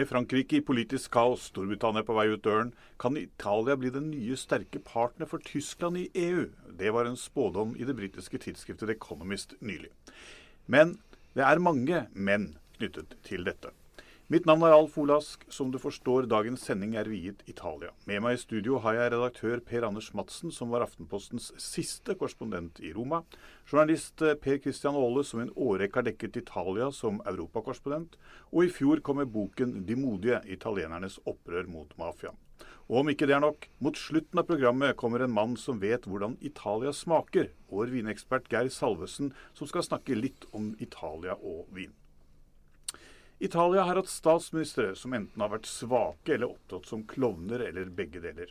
Med Frankrike i politisk kaos, Storbritannia på vei ut døren, kan Italia bli den nye sterke partner for Tyskland i EU. Det var en spådom i det britiske tidsskriftet The Economist nylig. Men det er mange menn knyttet til dette. Mitt navn er Alf Olask. Som du forstår, dagens sending er viet Italia. Med meg i studio har jeg redaktør Per Anders Madsen, som var Aftenpostens siste korrespondent i Roma. Journalist eh, Per Christian Aale, som i en årrekke har dekket Italia som europakorrespondent. Og i fjor kom med boken 'De modige italienernes opprør mot mafiaen'. Og om ikke det er nok, mot slutten av programmet kommer en mann som vet hvordan Italia smaker. Vår vinekspert Geir Salvesen, som skal snakke litt om Italia og vin. Italia har hatt statsministre som enten har vært svake eller opptrådt som klovner, eller begge deler.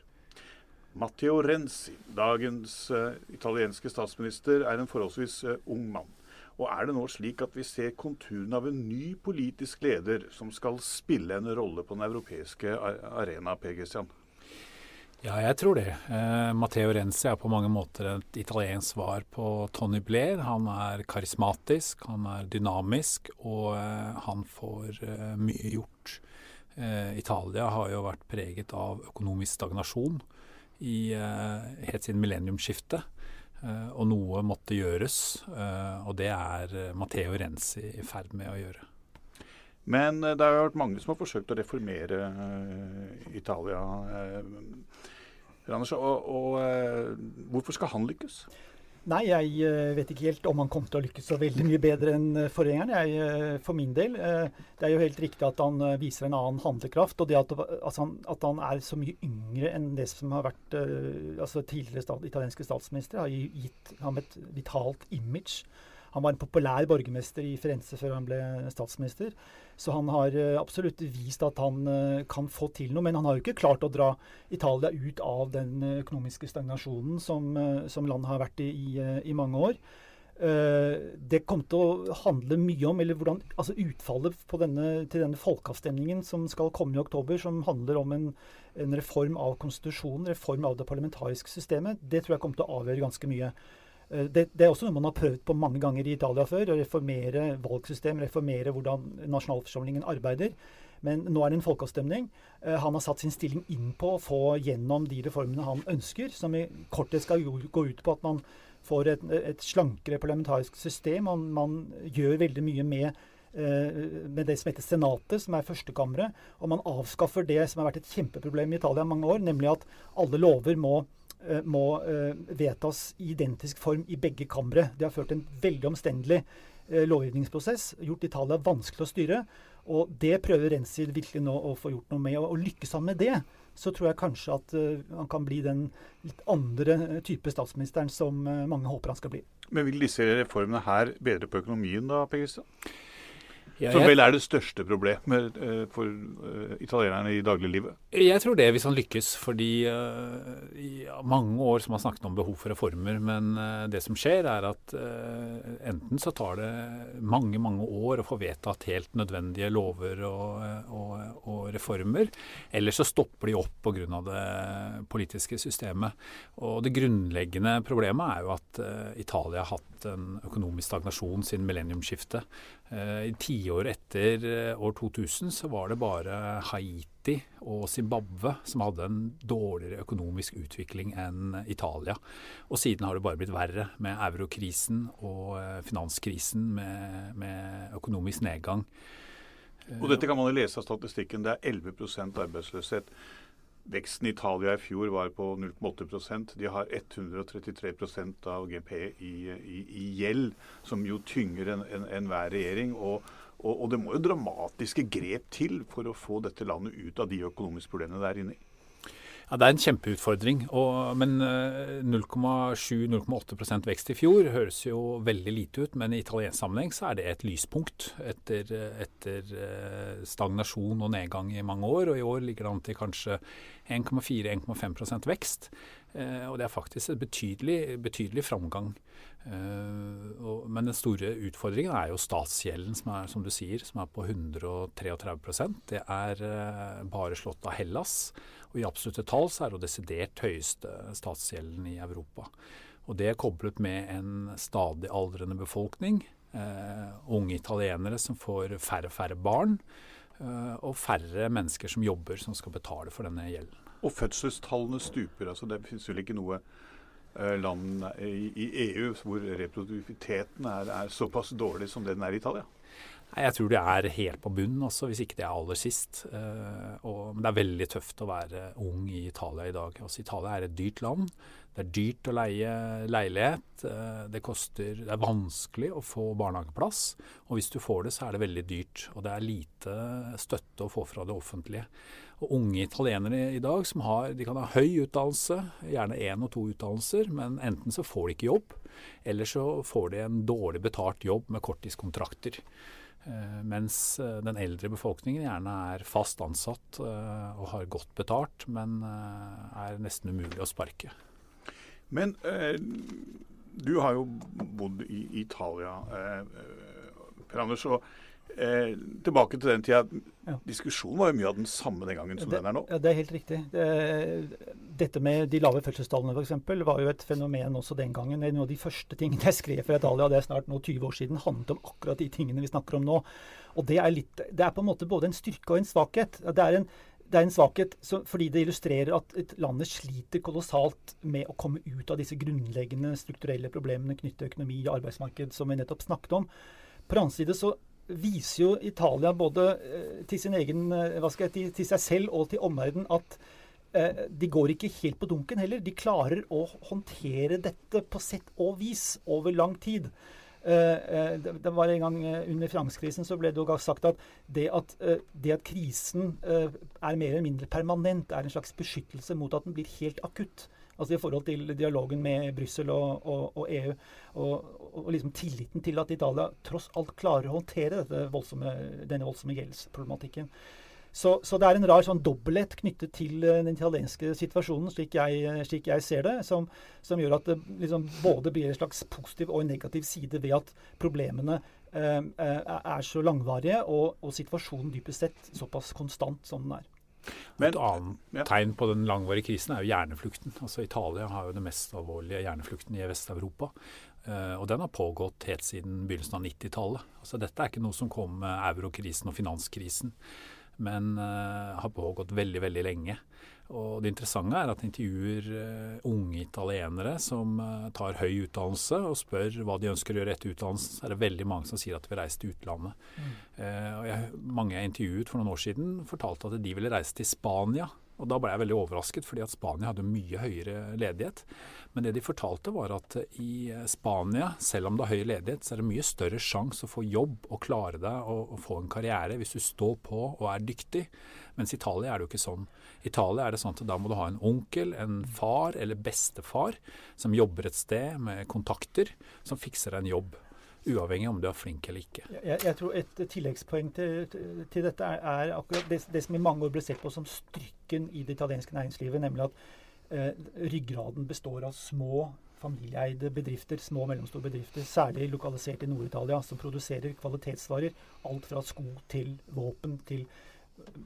Matteo Renzi, dagens uh, italienske statsminister, er en forholdsvis uh, ung mann. Og er det nå slik at vi ser konturene av en ny politisk leder som skal spille en rolle på den europeiske arena, Per Christian? Ja, jeg tror det. Eh, Matteo Renzi er på mange måter et italiensk svar på Tony Blair. Han er karismatisk, han er dynamisk, og eh, han får eh, mye gjort. Eh, Italia har jo vært preget av økonomisk stagnasjon i, eh, helt siden millenniumsskiftet. Eh, og noe måtte gjøres, og det er Matteo Renzi i ferd med å gjøre. Men det har vært mange som har forsøkt å reformere Italia. Anders, og, og, eh, hvorfor skal han lykkes? Nei, jeg eh, vet ikke helt om han kommer til å lykkes så veldig mye bedre enn eh, forgjengeren. For min del. Det er jo helt riktig at han viser en annen handlekraft. Og det at, altså, at han er så mye yngre enn det som har vært altså tidligere stat, italienske statsminister, har gitt ham et vitalt image. Han var en populær borgermester i Firenze før han ble statsminister. Så han har eh, absolutt vist at han eh, kan få til noe. Men han har jo ikke klart å dra Italia ut av den eh, økonomiske stagnasjonen som, som landet har vært i, i, i mange år. det kom til å handle mye om eller hvordan, altså utfallet denne, til denne folkeavstemningen som skal komme i oktober, som handler om en, en reform av konstitusjonen, reform av det parlamentariske systemet, det tror jeg kommer til å avgjøre ganske mye. Eh, det, det, er også noe man har prøvd på mange ganger i Italia før. Å reformere valgsystem, reformere hvordan nasjonalforsamlingen arbeider. Men nå er det en folkeavstemning. Eh, han har satt sin stilling inn på å få gjennom de reformene han ønsker, som i korthet skal gå ut på at man får et, et slankere parlamentarisk system. Man, man, gjør veldig mye med, eh, med det som heter Senatet, som er førstekammeret. Og man avskaffer det som har vært et kjempeproblem i Italia mange år, nemlig at alle lover må må eh, vedtas i identisk form i begge kamre. Det har ført en veldig omstendelig eh, lovgivningsprosess, gjort Italia vanskelig å styre. Og det prøver Renzi virkelig nå å få gjort noe med. Og, lykkes han med det, så tror jeg kanskje at han kan bli den litt andre type statsministeren som mange håper han skal bli. Men vil disse reformene her bedre på økonomien da, Per Kristian? Ja, Som vel er det største problemet uh, for uh, italienerne i dagliglivet? Jeg tror det, hvis han lykkes. Fordi uh, i mange år som har snakket om behov for reformer. Men det som skjer, er at enten så tar det mange, mange år å få vedtatt helt nødvendige lover og, og, og reformer. Eller så stopper de opp pga. det politiske systemet. Og det grunnleggende problemet er jo at Italia har hatt en økonomisk stagnasjon siden millenniumsskiftet. I tiår etter eh, år 2000 så var det bare Haiti og Zimbabwe som hadde en dårligere økonomisk utvikling enn Italia. Og siden har det bare blitt verre med eurokrisen og eh, finanskrisen med, med økonomisk nedgang. Og dette kan man lese av statistikken. Det er 11% arbeidsløshet. Veksten i Italia i fjor var på 0,8% De har 133% av GP i, i, i, gjeld, som jo tynger enhver en, en regjering. Og, og, og, det må jo dramatiske grep til for å få dette landet ut av de økonomiske problemene det er inne i. Ja, Det er en kjempeutfordring. Og, men 0,7-0,8 eh, vekst i fjor høres jo veldig lite ut. Men i italiensk sammenheng så er det et lyspunkt etter, etter eh, stagnasjon og nedgang i mange år. Og i år ligger det an til kanskje 1,4-1,5% vekst. Eh, og det er faktisk en betydelig, betydelig framgang. Uh, men den store utfordringen er jo statsgjelden, som er som du sier, som er på 133% Det er uh, bare slått av Hellas. Og i absolutte tall så er det desidert høyeste statsgjelden i Europa. Og det er koblet med en stadig aldrende befolkning. Unge italienere som får færre færre barn. Og færre mennesker som jobber som skal betale for denne gjelden. Og fødselstallene stuper. altså Det finnes vel ikke noe uh, land i, i, EU hvor reproduktiviteten er, er såpass dårlig som det den er i Italia? Nei, Jeg tror det er helt på bunnen, også, hvis ikke det er aller sist. Uh, og, men det er veldig tøft å være ung i Italia i dag. Altså, Italia er et dyrt land. Det er dyrt å leie leilighet. Uh, det, koster, det er vanskelig å få barnehageplass. Og hvis du får det, så er det veldig dyrt. Og det er lite støtte å få fra det offentlige. Og unge italienere i dag som har, de kan ha høy utdannelse, gjerne én og to utdannelser, men enten så får de ikke jobb, eller så får de en dårlig betalt jobb med korttidskontrakter. Eh, mens eh, den eldre befolkningen gjerne er fast ansatt eh, og har godt betalt, men er nesten umulig å sparke. Men eh, du har jo bodd i Italia, eh, Per Anders. og Eh, tilbake til den tida. Ja. Diskusjonen var jo mye av den samme den gangen som det, den er nå. Ja, Det er helt riktig. Det, dette med de lave fødselstallene f.eks. var jo et fenomen også den gangen. En av de første tingene jeg skrev for Italia, det er snart nå 20 år siden, handlet om akkurat de tingene vi snakker om nå. Og det er, litt, det er på en måte både en styrke og en svakhet. Det er en, det er en svakhet som, fordi det illustrerer at et landet sliter kolossalt med å komme ut av disse grunnleggende strukturelle problemene knyttet til økonomi og arbeidsmarked, som vi nettopp snakket om. På den annen side så viser jo Italia både eh, til, sin egen, eh, jeg, til seg selv og til omverdenen at eh, de går ikke helt på dunken heller. De klarer å håndtere dette på sett og vis over lang tid. Det var en gang Under finanskrisen så ble det jo sagt at det at, det at krisen er mer eller mindre permanent, er en slags beskyttelse mot at den blir helt akutt. Altså i forhold til dialogen med Brussel og, og, og, EU. Og, og, liksom tilliten til at Italia tross alt klarer å håndtere voldsomme, denne voldsomme gjeldsproblematikken. Så, så, det er en rar sånn dobbelthet knyttet til uh, den italienske situasjonen, slik jeg, slik jeg ser det, som, som, gjør at det liksom både blir en slags positiv og en negativ side ved at problemene eh, er så langvarige, og, og situasjonen dypest sett såpass konstant som den er. Men, Et annet ja. tegn på den langvarige krisen er jo hjerneflukten. Altså Italia har jo den mest alvorlige hjerneflukten i Vest-Europa. Uh, og den har pågått helt siden begynnelsen av 90-tallet. Altså Dette er ikke noe som kom med eurokrisen og finanskrisen, men uh, har pågått veldig, veldig lenge. Og Det interessante er at intervjuer uh, unge italienere som tar høy utdannelse og spør hva de ønsker å gjøre etter utdannelsen, så er det veldig mange som sier at de vil reise til utlandet. Mm. Jeg, mange jeg intervjuet for noen år siden, fortalte at de ville reise til Spania. Og Da ble jeg veldig overrasket, fordi at Spania hadde mye høyere ledighet. Men det de fortalte var at i Spania, selv om det er høy ledighet, så er det mye større sjanse å få jobb og klare deg og, og få en karriere hvis du står på og er dyktig. Mens i Italia er det jo ikke sånn. I Italia er det sånn at da må du ha en onkel, en far eller bestefar som jobber et sted med kontakter, som fikser deg en jobb. Uavhengig om du er flink eller ikke. Jeg, jeg tror Et tilleggspoeng til, til dette er, er, akkurat det, det, som i mange år ble sett på som styrken i det italienske næringslivet, nemlig at eh, ryggraden består av små familieeide bedrifter, små og mellomstore bedrifter, særlig lokalisert i Nord-Italia, som produserer kvalitetsvarer. Alt fra sko til våpen til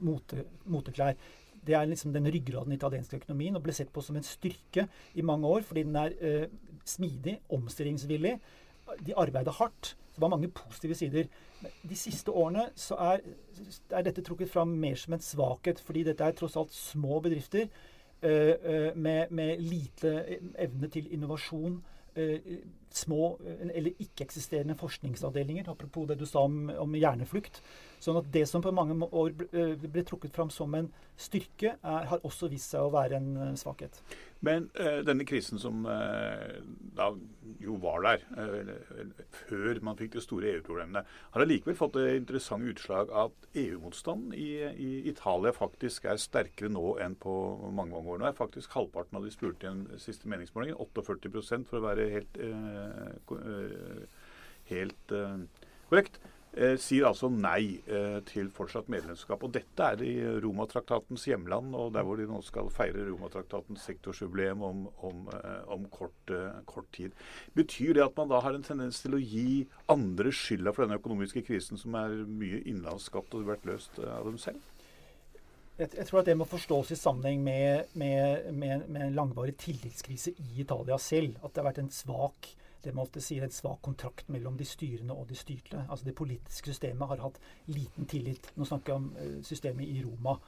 mote, moteklær. Det er liksom den ryggraden i italiensk økonomien og ble sett på som en styrke i mange år fordi den er eh, smidig, omstillingsvillig. De arbeider hardt. Det var mange positive sider. De siste årene så er, er dette trukket fram mer som en svakhet, fordi dette er tross alt små bedrifter eh, eh med, med, lite evne til innovasjon. Eh, små eller ikke-eksisterende forskningsavdelinger, apropos det du sa om, om hjerneflukt. Sånn at det som på mange år ble, eh, ble trukket fram som en styrke, er, har også vist seg å være en eh, svakhet. Men uh, denne krisen som uh, da jo var der uh, før man fikk de store EU-problemene, har allikevel fått det interessante utslag at EU-motstanden i, i, Italia faktisk er sterkere nå enn på mange mange år. Nå er faktisk halvparten av de spurte i den siste meningsmålingen, 48% for å være helt, helt korrekt eh, sier altså nei eh, til fortsatt medlemskap. Og dette er i Romatraktatens hjemland, og der hvor de nå skal feire Romatraktatens sektorsjubileum om, om, eh, om kort, eh, kort, tid. Betyr det at man da har en tendens til å gi andre skylda for denne økonomiske krisen, som er mye innenlandsskapt og vært løst eh, av dem selv? Jeg, tror at det må forstås i sammenheng med, med, med, med en langvarig tillitskrise i Italia selv. At det har vært en svak det man ofte sier, en svak kontrakt mellom de styrende og de styrte. Altså Det politiske systemet har hatt liten tillit. Nå snakker jeg om uh, systemet i Roma.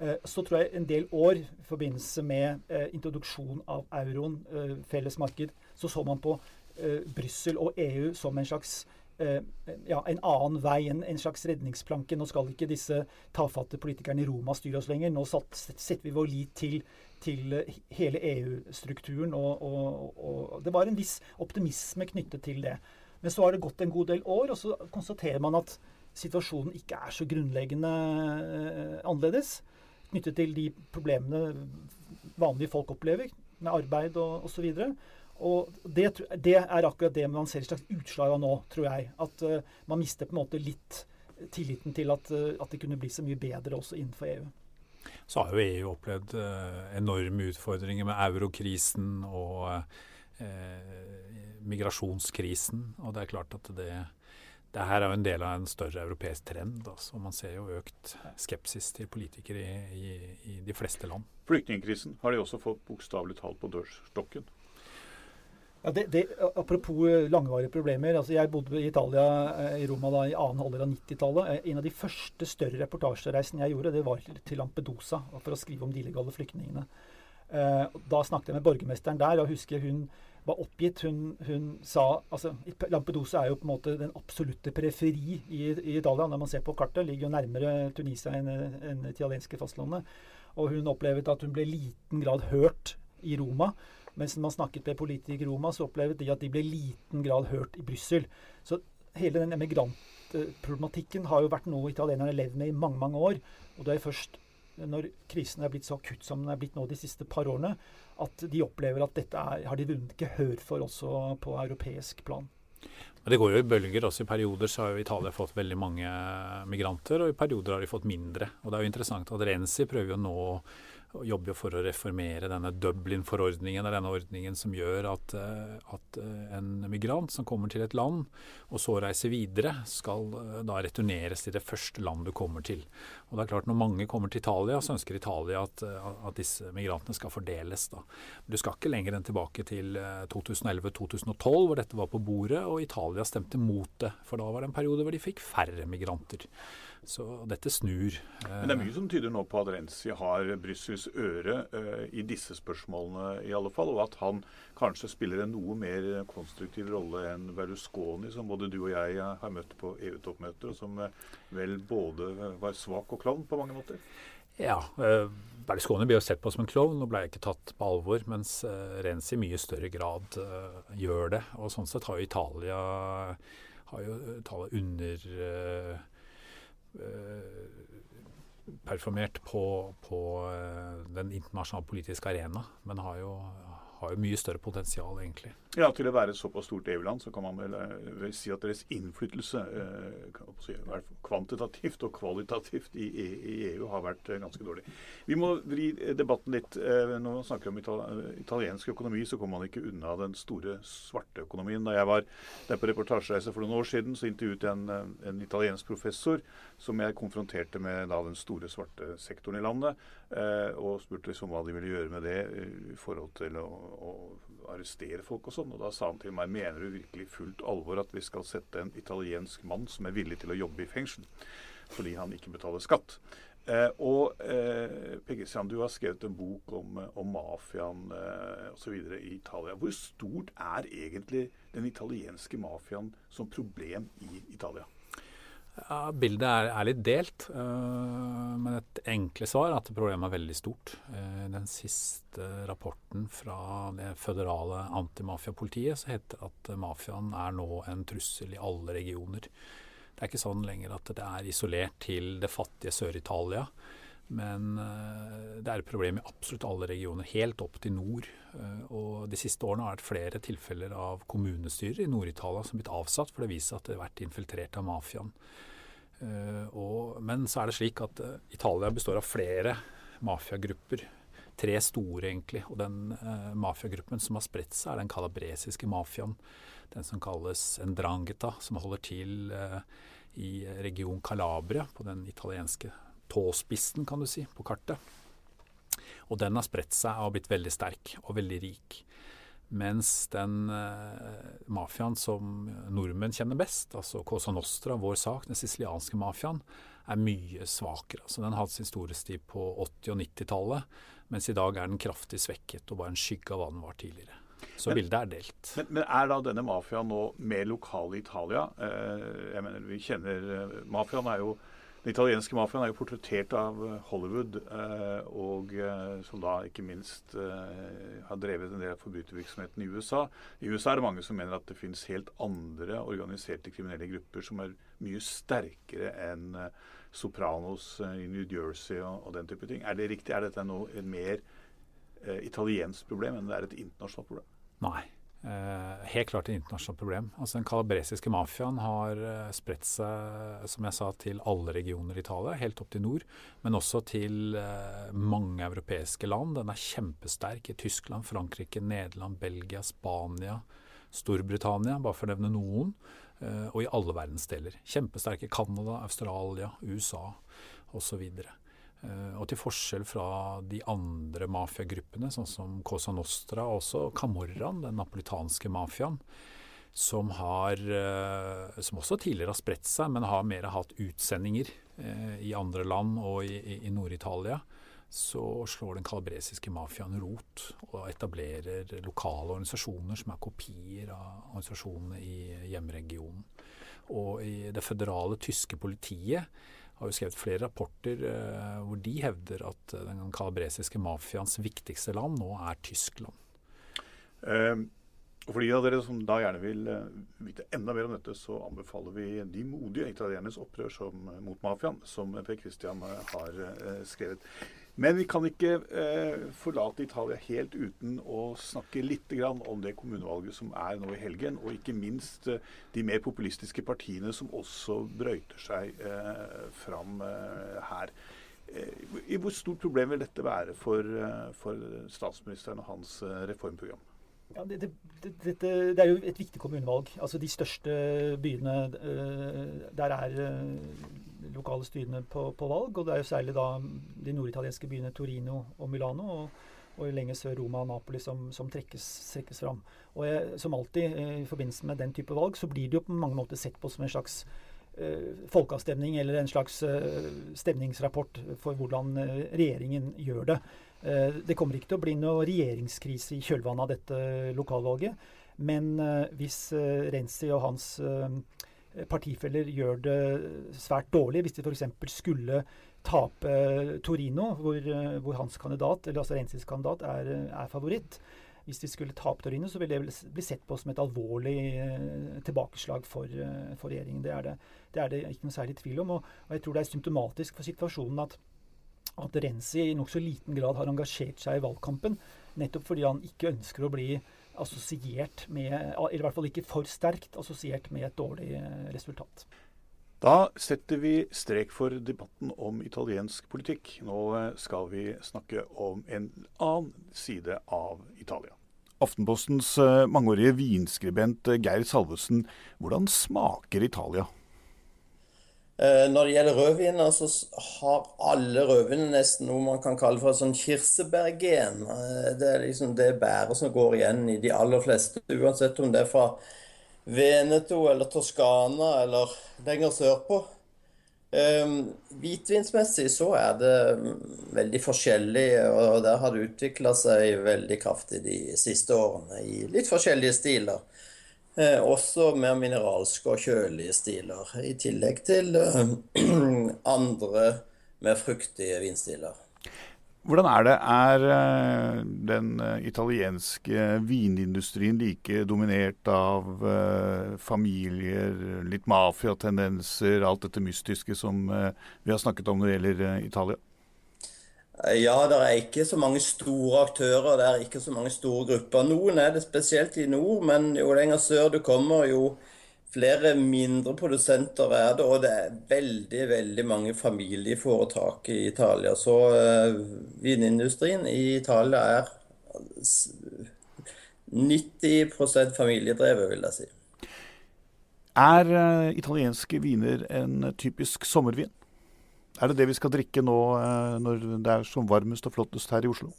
Uh, så tror jeg en del år i forbindelse med uh, introduksjon av euroen, felles marked, så så man på Brussel og EU som en slags ja, en annen vei, en, en, slags redningsplanke. Nå skal ikke disse tafatte politikerne i Roma styre oss lenger. Nå satt, setter vi vår lit til til hele EU-strukturen. Og, og, og, det var en viss optimisme knyttet til det. Men så har det gått en god del år, og så konstaterer man at situasjonen ikke er så grunnleggende eh, annerledes. Knyttet til de problemene vanlige folk opplever med arbeid og osv. Og det, det, er akkurat det man ser et slags utslag av nå, tror jeg. At uh, man mister på en måte litt tilliten til at, uh, at det kunne bli så mye bedre også innenfor EU så har jo EU opplevd uh, enorme utfordringer med eurokrisen og migrasjonskrisen. Og det er klart at det, det her er jo en del av en større europeisk trend. Altså. Man ser jo økt skepsis til politikere i, i, i de fleste land. Flyktningkrisen har de også fått bokstavelig talt på dørstokken. Ja, det, det, apropos eh, langvarige problemer. altså Jeg bodde i Italia, eh, i Roma da, i annen halvdel av 90-tallet. Eh, en av de første større reportasjereisene jeg gjorde, det var til Lampedusa for å skrive om de illegale flyktningene. Da snakket jeg med borgermesteren der, og husker hun var oppgitt. Hun, hun, sa altså Lampedusa er jo på en måte den absolutte periferi i, i Italia. Når man ser på kartet, ligger jo nærmere Tunisia enn en det italienske fastlandet. Og hun opplevde at hun ble i liten grad hørt i Roma. Mens man snakket med politikere i Roma, så opplevde de at de ble i liten grad hørt i Brussel. Så hele den emigrantproblematikken har jo vært noe italienerne har levd med i mange mange år. Og det er først når krisen er blitt så akutt som den er blitt nå de siste par årene, at de opplever at dette er, har de vunnet gehør for også på europeisk plan. Men Det går jo i bølger. også I perioder så har jo Italia fått veldig mange migranter, og i perioder har de fått mindre. Og Det er jo interessant at Renzi prøver jo nå og jobber jo for å reformere denne Dublin-forordningen. denne ordningen som gjør at, eh, at, eh, en migrant som kommer til et land, og så reiser videre, skal eh, da returneres til det første land du kommer til. Og det er klart Når mange kommer til Italia, så ønsker Italia at, at disse migrantene skal fordeles. da. Du skal ikke lenger enn tilbake til 2011-2012, hvor dette var på bordet, og Italia stemte mot det. For da var det en periode hvor de fikk færre migranter. Så dette snur. Men det er mye som tyder nå på at Renzi har Brussels øre uh, i disse spørsmålene, i alle fall. Og at han kanskje spiller en noe mer konstruktiv rolle enn Berlusconi, som både du og jeg har møtt på EU-toppmøter, og som uh, vel både var svak og klovn på mange måter. Ja. Uh, Berlusconi ble jo sett på som en klovn og ble ikke tatt på alvor, mens Renzi i mye større grad gjør det. Og sånn sett har jo Italia, har jo Italia under Eh, performert på, på eh, den internasjonale politiske arena, men har jo, har jo mye større potensial, egentlig. Ja, Til å være et såpass stort EU-land, så kan man vel, eh, si at deres innflytelse eh, kvantitativt og kvalitativt i, i, EU har vært eh, ganske dårlig. Vi må vri debatten litt. Eh, når man snakker om italiensk økonomi, så kommer man ikke unna den store svarte økonomien. Da jeg var der på reportasjereise for noen år siden, så intervjuet jeg en, en italiensk professor som jeg konfronterte med da, den store svarte sektoren i landet, eh, og spurte liksom hva de ville gjøre med det i forhold til å, å arrestere folk og sånn. Og da sa han til meg mener du virkelig fullt alvor at vi skal sette en italiensk mann som er villig til å jobbe i fengsel fordi han ikke betaler skatt. Eh, og eh, Pegesand, du har skrevet en bok om, om mafiaen eh, osv. i Italia. Hvor stort er egentlig den italienske mafiaen som problem i Italia? Ja, bildet er, er, litt delt, uh, men et enkle svar er at problemet er veldig stort. Uh, den siste rapporten fra det føderale antimafiapolitiet så heter det at mafiaen er nå en trussel i alle regioner. Det er ikke sånn lenger at det er isolert til det fattige Sør-Italia. Men uh, det er et problem i absolutt alle regioner, helt opp til nord. og De siste årene har det vært flere tilfeller av kommunestyrer i Nord-Italia som har blitt avsatt, for det viser at det har vært infiltrert av mafiaen. Uh, men så er det slik at Italia består av flere mafiagrupper. Tre store, egentlig. Og den mafiagruppen som har spredt seg, er den kalabresiske mafiaen. Den som kalles Ndrangheta, som holder til i region Calabria, på den italienske tåspissen, kan du si, på kartet. Og den har spredt seg og blitt veldig sterk og veldig rik. Mens den eh, mafiaen som nordmenn kjenner best, altså Cosa Nostra, vår sak, den sicilianske mafiaen, er mye svakere. Altså, den hadde sin storhetstid på 80- og 90-tallet, mens i dag er den kraftig svekket og bare en skygge av hva den var tidligere. Så men, bildet er delt. Men, men, er da denne mafiaen nå mer lokal i Italia? Eh, jeg mener, vi kjenner eh, Mafiaen er jo den italienske mafiaen er jo portrettert av eh, Hollywood, eh, og eh, som da ikke minst har drevet en del av forbrytervirksomheten i USA. I USA er det mange som mener at det finnes helt andre organiserte kriminelle grupper som er mye sterkere enn Sopranos i New Jersey og, den type ting. Er det riktig? Er dette noe, et mer italiensk problem enn det er et internasjonalt problem? Nei. Eh, helt klart et internasjonalt problem. Altså Den kalabresiske mafiaen har eh, spredt seg som jeg sa, til alle regioner i Italia, helt opp til nord. Men også til eh, mange europeiske land. Den er kjempesterk i Tyskland, Frankrike, Nederland, Belgia, Spania, Storbritannia, bare for å nevne noen. Og i alle verdensdeler. Kjempesterke Canada, Australia, USA osv. Eh, og til forskjell fra de andre mafiagruppene, sånn som Cosa Nostra og også Camorran, den napolitanske mafiaen, som, eh, som også tidligere har spredt seg, men har mer hatt utsendinger eh, i andre land og i, i Nord-Italia, så slår den kalabresiske mafiaen rot og etablerer lokale organisasjoner som er kopier av organisasjonene i hjemregionen. Og i det føderale tyske politiet har jo skrevet flere rapporter eh, hvor de hevder at eh, den kalabresiske mafiaens viktigste land nå er Tyskland. Og For de av dere som da gjerne vil uh, vite enda mer om dette, så anbefaler vi De modige italienernes opprør som, mot mafiaen, som Per Christian har skrevet. Men vi kan ikke eh, forlate Italia helt uten å snakke litt om det kommunevalget som er nå i helgen. Og ikke minst eh, de mer populistiske partiene som også brøyter seg eh, fram eh, her. Eh, I hvor stort problem vil dette være for, eh, for statsministeren og hans reformprogram? Ja, det, det, det, det, er jo et viktig kommunevalg. Altså De største byene, der er lokale styrene på, på, valg. Og det er jo særlig da de norditalienske byene Torino og Milano. og, og lenger sør Roma og Napoli som, som trekkes, trekkes, fram. Og jeg, Som alltid eh, i forbindelse med den type valg, så blir det jo på mange måter sett på som en slags eh, folkeavstemning eller en slags eh, stemningsrapport for hvordan eh, regjeringen gjør det. Eh, det kommer ikke til å bli noe regjeringskrise i kjølvannet av dette lokalvalget. Men eh, hvis Renzi og hans partifeller gjør det svært dårlig. Hvis de f.eks. skulle tape Torino, hvor, hvor, hans kandidat, eller altså Rensis kandidat, er, er, favoritt. Hvis de skulle tape Torino, så ville det bli sett på som et alvorlig eh, tilbakeslag for, eh, for regjeringen. Det er det, det er det, ikke noe særlig tvil om. Og, og, jeg tror det er symptomatisk for situasjonen at, at Renzi i nokså liten grad har engasjert seg i valgkampen, nettopp fordi han ikke ønsker å bli assosiert med, eller i hvert fall ikke for sterkt assosiert med et dårlig eh, resultat. Da setter vi strek for debatten om italiensk politikk. Nå eh, skal vi snakke om en annen side av Italia. Aftenpostens eh, mangeårige vinskribent Geir Salvesen, hvordan smaker Italia? Eh, når det gjelder rødviner, så har alle rødviner nesten noe man kan kalle for et sånn kirsebærgen. Eh, det er liksom det bæret som går igjen i de aller fleste, uansett om det er fra Veneto eller Toskana eller lenger sørpå. Um, hvitvinsmessig så er det veldig forskjellig, og der har det utvikla seg veldig kraftig de siste årene i litt forskjellige stiler. Eh, også mer mineralske og kjølige stiler, i tillegg til eh, andre mer fruktige vinstiler. Hvordan er det? Er eh, den eh, italienske vinindustrien like dominert av eh, familier, litt mafiatendenser, alt dette mystiske som vi har snakket om når det gjelder Italia? Ja, det er ikke så mange store aktører. Det er ikke så mange store grupper. Noen er det spesielt i nord, men jo lenger sør du kommer, jo flere mindre produsenter er det. Og det er veldig, veldig mange familieforetak i Italia. Så uh, vinindustrien i Italia er 90 familiedrevet, vil jeg si. Er uh, italienske viner en typisk sommervin? Er det det vi skal drikke nå eh, når det er som varmest og flottest her i Oslo?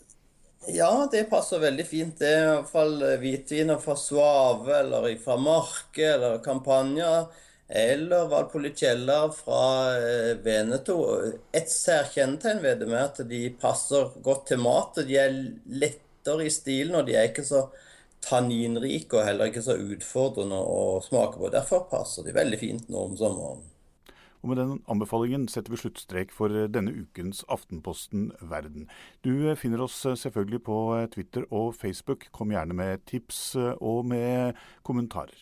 Ja, det passer veldig fint. Det er i hvert fall hvitviner fra Suave eller fra Marke eller Campagna eller Valpolicella fra eh, Veneto. Et særkjennetegn ved dem er at de passer godt til mat. og De er lettere i stilen, og de er ikke så tanninrike og heller ikke så utfordrende å smake på. Derfor passer de veldig fint nå om sommeren. Og Med den anbefalingen setter vi sluttstrek for eh, denne ukens Aftenposten Verden. Du eh, finner oss eh, selvfølgelig på Twitter og Facebook. Kom gjerne med tips og med kommentarer.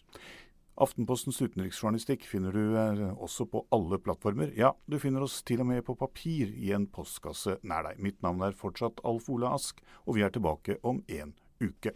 Aftenpostens utenriksjournalistikk finner du også på alle plattformer. Ja, du finner oss til og med på papir i en postkasse nær deg. Mitt navn er fortsatt Alf Ole Ask, og vi er tilbake om en uke.